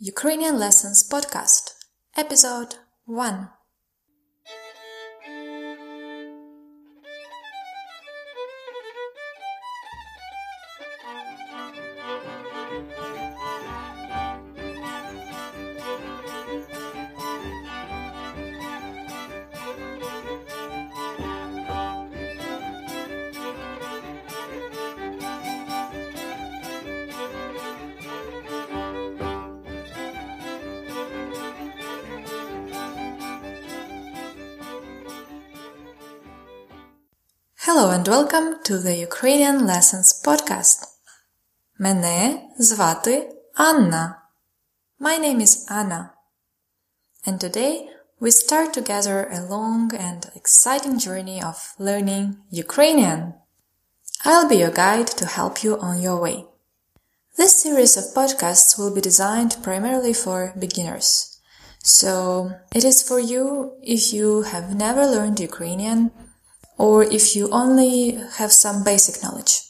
Ukrainian Lessons Podcast, Episode 1. Hello and welcome to the Ukrainian Lessons podcast. Мене звати Anna. My name is Anna. And today we start together a long and exciting journey of learning Ukrainian. I'll be your guide to help you on your way. This series of podcasts will be designed primarily for beginners. So it is for you if you have never learned Ukrainian or if you only have some basic knowledge.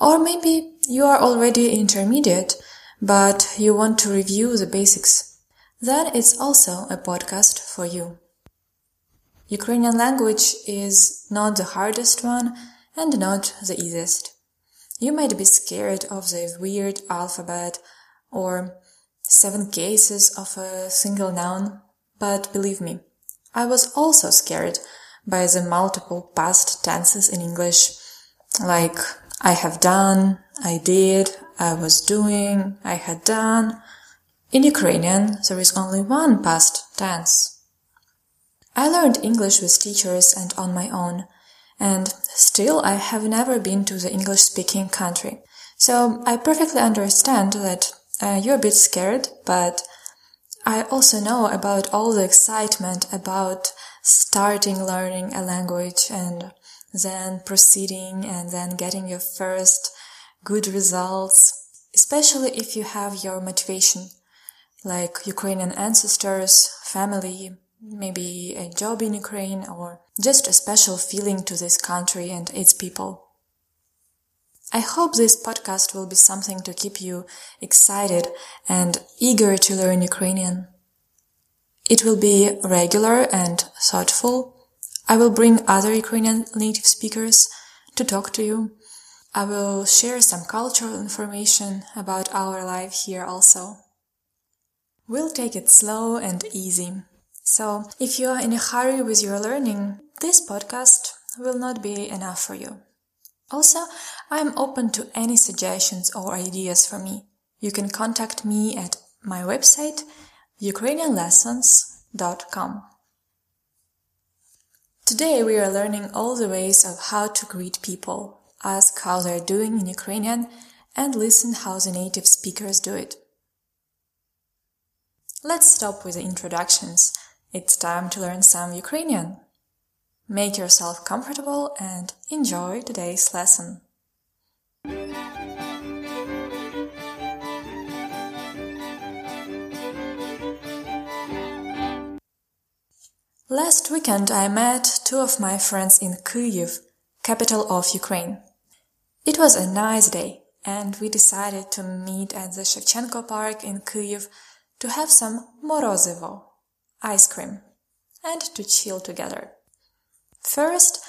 Or maybe you are already intermediate, but you want to review the basics. Then it's also a podcast for you. Ukrainian language is not the hardest one and not the easiest. You might be scared of the weird alphabet or seven cases of a single noun, but believe me, I was also scared by the multiple past tenses in English, like I have done, I did, I was doing, I had done. In Ukrainian, there is only one past tense. I learned English with teachers and on my own, and still I have never been to the English speaking country. So I perfectly understand that uh, you're a bit scared, but I also know about all the excitement about starting learning a language and then proceeding and then getting your first good results, especially if you have your motivation, like Ukrainian ancestors, family, maybe a job in Ukraine or just a special feeling to this country and its people. I hope this podcast will be something to keep you excited and eager to learn Ukrainian. It will be regular and thoughtful. I will bring other Ukrainian native speakers to talk to you. I will share some cultural information about our life here also. We'll take it slow and easy. So if you are in a hurry with your learning, this podcast will not be enough for you. Also, I am open to any suggestions or ideas for me. You can contact me at my website ukrainianlessons.com. Today we are learning all the ways of how to greet people, ask how they're doing in Ukrainian, and listen how the native speakers do it. Let's stop with the introductions. It's time to learn some Ukrainian. Make yourself comfortable and enjoy today's lesson. Last weekend I met two of my friends in Kyiv, capital of Ukraine. It was a nice day and we decided to meet at the Shevchenko Park in Kyiv to have some morozivo, ice cream, and to chill together. First,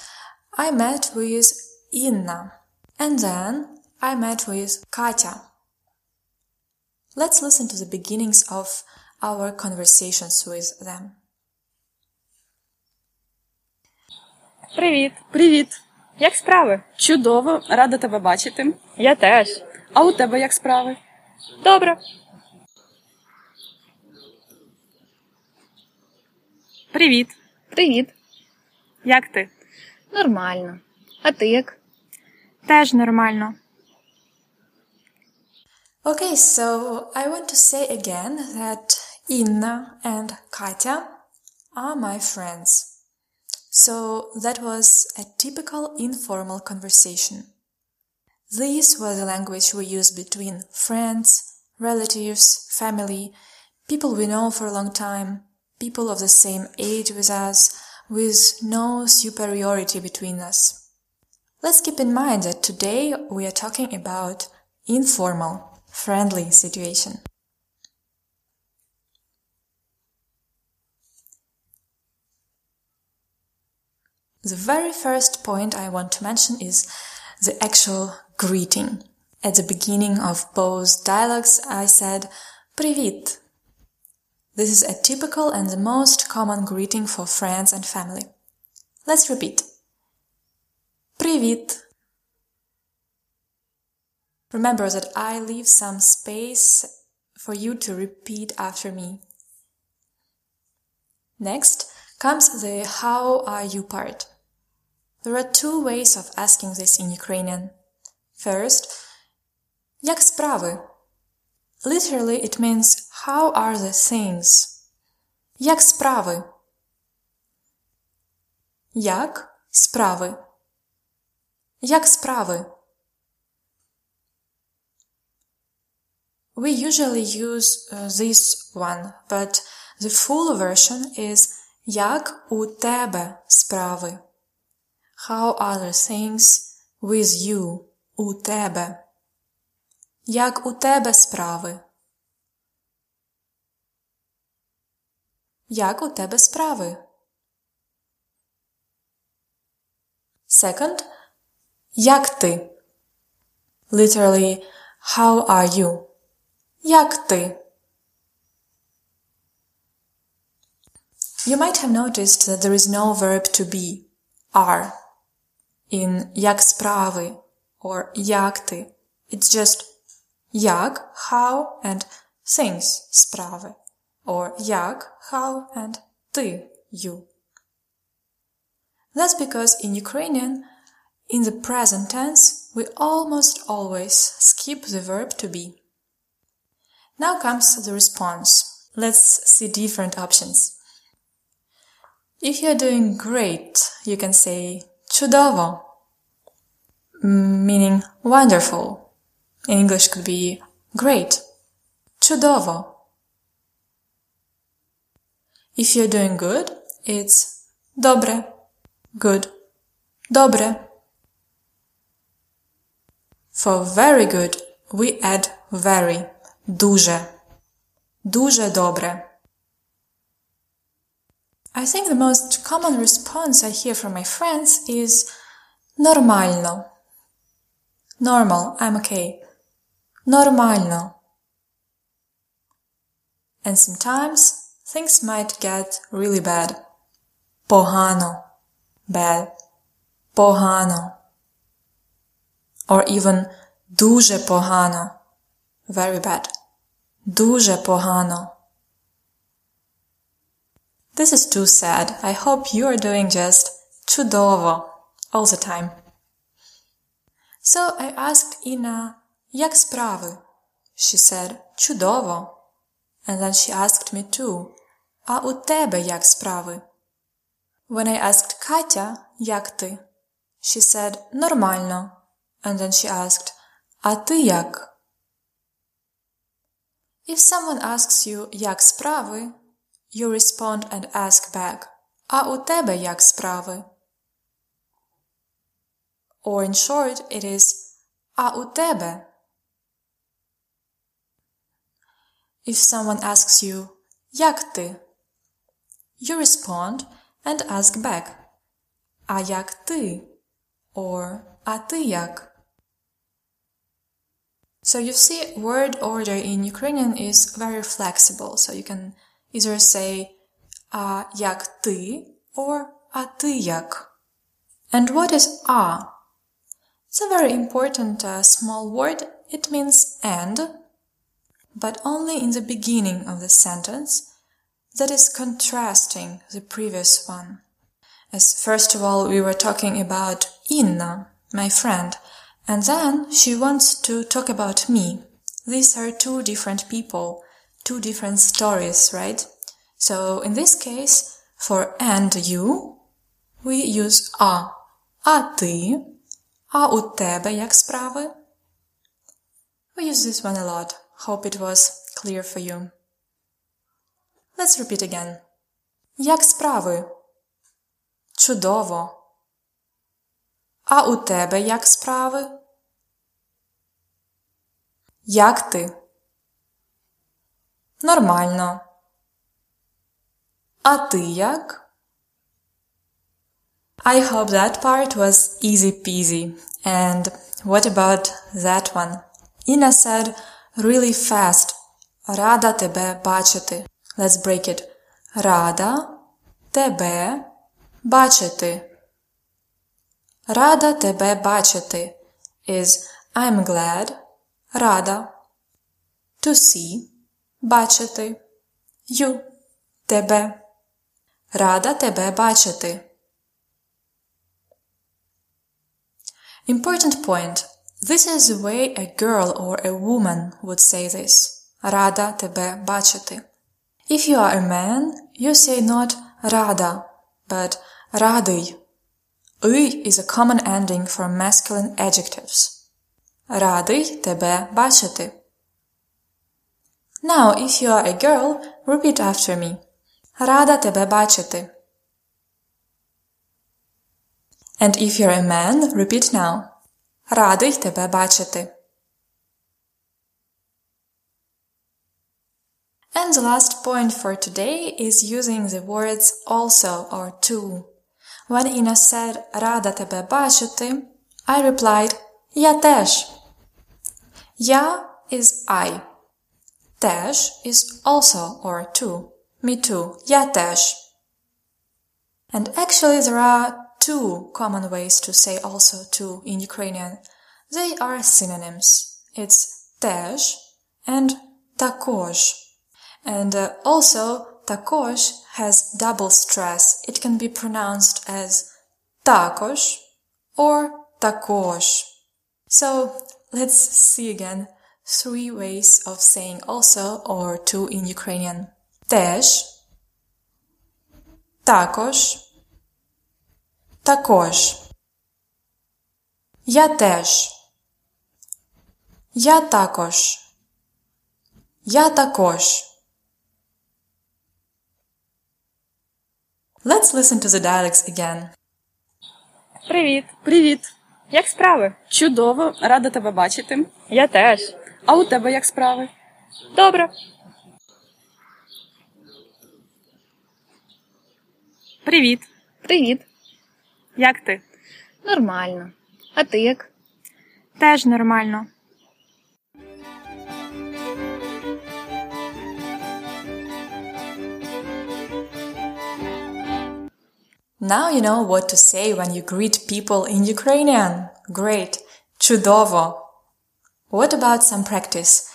I met with Inna and then I met with Katya. Let's listen to the beginnings of our conversations with them. Привіт! Привіт! Як справи? Чудово, рада тебе бачити. Я теж. А у тебе як справи? Добре. Привіт! Привіт. Як ти? Нормально. А ти як? Теж нормально. Okay, so I want to say again that Inna and Katya are my friends. So that was a typical informal conversation. This was the language we use between friends, relatives, family, people we know for a long time, people of the same age with us, with no superiority between us. Let's keep in mind that today we are talking about informal, friendly situation. The very first point I want to mention is the actual greeting. At the beginning of both dialogues, I said Привіт. This is a typical and the most common greeting for friends and family. Let's repeat. Привіт. Remember that I leave some space for you to repeat after me. Next comes the how are you part. There are two ways of asking this in Ukrainian. First, як справи? Literally it means how are the things? Як справи? Як справи? Як справи? We usually use uh, this one, but the full version is Як у тебе справи? How are the things with you? У тебе? Як у тебе справи? Як у тебе справи? Second, як ти? Literally, how are you? Як ти? You might have noticed that there is no verb to be, are, in jak sprawy or jak ty. It's just jak, how, and things, sprave or jak, how, and ty, you. That's because in Ukrainian, in the present tense, we almost always skip the verb to be. Now comes the response. Let's see different options. If you're doing great, you can say Chudovo, meaning wonderful. In English could be great. Chudovo. If you're doing good, it's dobre, good, dobre. For very good, we add very, duže, duže dobre. I think the most common response I hear from my friends is normalno. Normal, I'm okay. Normalno. And sometimes things might get really bad. Pohano. Bad. Pohano. Or even duže pohano. Very bad. Duže pohano. This is too sad. I hope you are doing just чудово all the time. So I asked Inna, Jak sprawy? She said, "Чудово," And then she asked me too, A u tebe jak sprawy? When I asked Katya, Jak ty? She said, Normalno. And then she asked, A ty jak? If someone asks you, Jak sprawy? you respond and ask back, а у тебе як справи? Or in short, it is, а у тебе? If someone asks you, як ти? You respond and ask back, а як ти? Or, а ти як? So you see, word order in Ukrainian is very flexible, so you can either say а як ти or а ти як. And what is a? It's a very important uh, small word. It means and, but only in the beginning of the sentence that is contrasting the previous one. As first of all, we were talking about Inna, my friend, and then she wants to talk about me. These are two different people, two different stories, right? So in this case, for and you, we use a. А ти? А у тебе як справи? We use this one a lot. Hope it was clear for you. Let's repeat again. Як справи? Чудово. А у тебе як справи? Як ти? Нормально. А ти як? I hope that part was easy peasy. And what about that one? Inna said really fast. Рада тебе бачити. Let's break it. Рада тебе бачити. Рада тебе бачити is I'm glad. Рада. To see. Бачити. You. Тебе. Рада тебе бачити. Important point. This is the way a girl or a woman would say this. Рада тебе бачити. If you are a man, you say not рада, but радий. И is a common ending for masculine adjectives. Радий тебе бачити. Now, if you are a girl, repeat after me. Рада тебе. And if you're a man, repeat now. Радий тебе бачити. And the last point for today is using the words also or "too." When Inna said Рада тебе бачити, I replied Я теж. Я is I. Теж is also or too. Me too. Я теж. And actually there are two common ways to say also to in Ukrainian. They are synonyms. It's теж and також. And uh, also також has double stress. It can be pronounced as також or також. So let's see again Three ways of saying also or to in Ukrainian. Теж, також, також. Я теж. Я також. Я також. Let's listen to the dialects again. Привіт. Привіт. Як справи? Чудово, рада тебе бачити. Я теж. А у тебе як справи? Добре. Привіт. Привіт. Як ти? Нормально. А ти як? Теж нормально. Now you know what to say when you greet people in Ukrainian. Great. Чудово. What about some practice?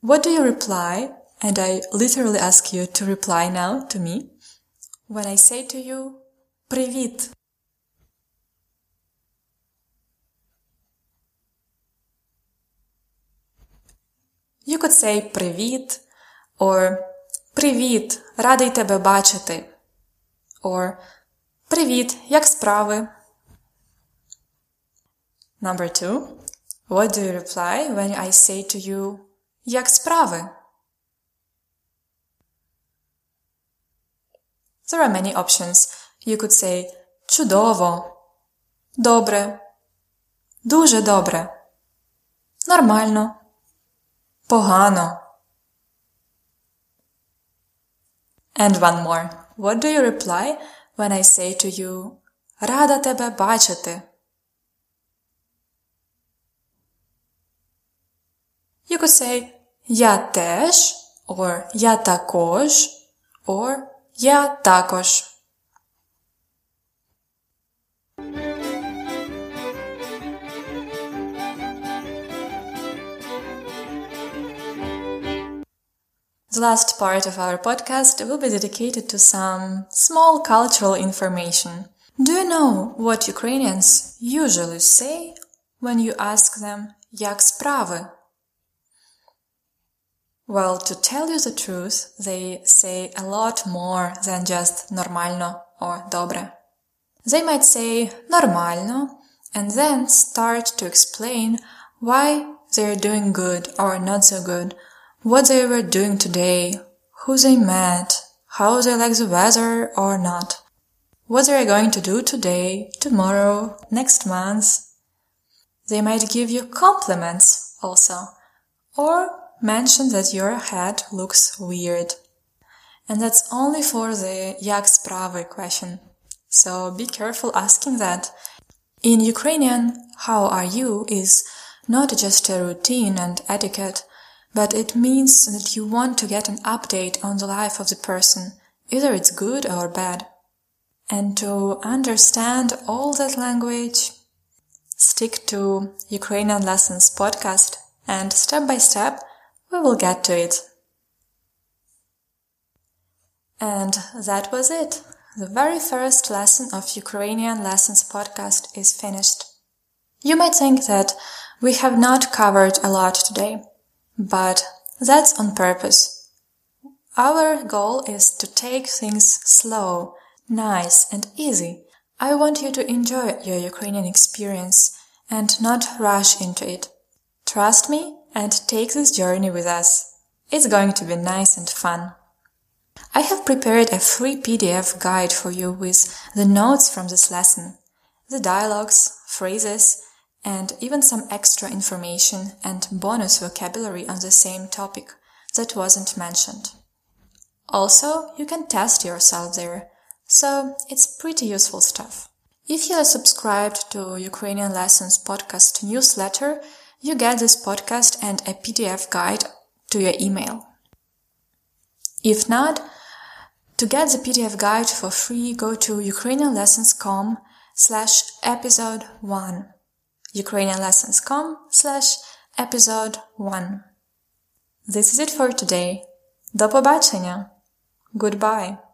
What do you reply? And I literally ask you to reply now to me. When I say to you, Привіт. You could say Привіт or Привіт, радий тебе бачити. Or Привіт, як справи? Number two. What do you reply when I say to you Як справи? There are many options. You could say чудово, добре, дуже добре, нормально, погано. And one more. What do you reply when I say to you Рада тебе бачити? You could say Я теж or Я також or Я також. The last part of our podcast will be dedicated to some small cultural information. Do you know what Ukrainians usually say when you ask them як справи? Well, to tell you the truth, they say a lot more than just normalno or dobre. They might say normalno and then start to explain why they're doing good or not so good, what they were doing today, who they met, how they like the weather or not, what they are going to do today, tomorrow, next month. They might give you compliments also, or mention that your head looks weird. And that's only for the Jak sprawy question. So be careful asking that. In Ukrainian, how are you is not just a routine and etiquette, but it means that you want to get an update on the life of the person, either it's good or bad. And to understand all that language, stick to Ukrainian Lessons podcast and step by step we will get to it. And that was it. The very first lesson of Ukrainian Lessons podcast is finished. You might think that we have not covered a lot today, but that's on purpose. Our goal is to take things slow, nice and easy. I want you to enjoy your Ukrainian experience and not rush into it. Trust me and take this journey with us. It's going to be nice and fun. I have prepared a free PDF guide for you with the notes from this lesson, the dialogues, phrases, and even some extra information and bonus vocabulary on the same topic that wasn't mentioned. Also, you can test yourself there, so it's pretty useful stuff. If you are subscribed to Ukrainian Lessons podcast newsletter, you get this podcast and a PDF guide to your email. If not, to get the PDF guide for free, go to ukrainianlessons.com slash episode 1. ukrainianlessons.com slash episode 1. This is it for today. До побачення. Goodbye.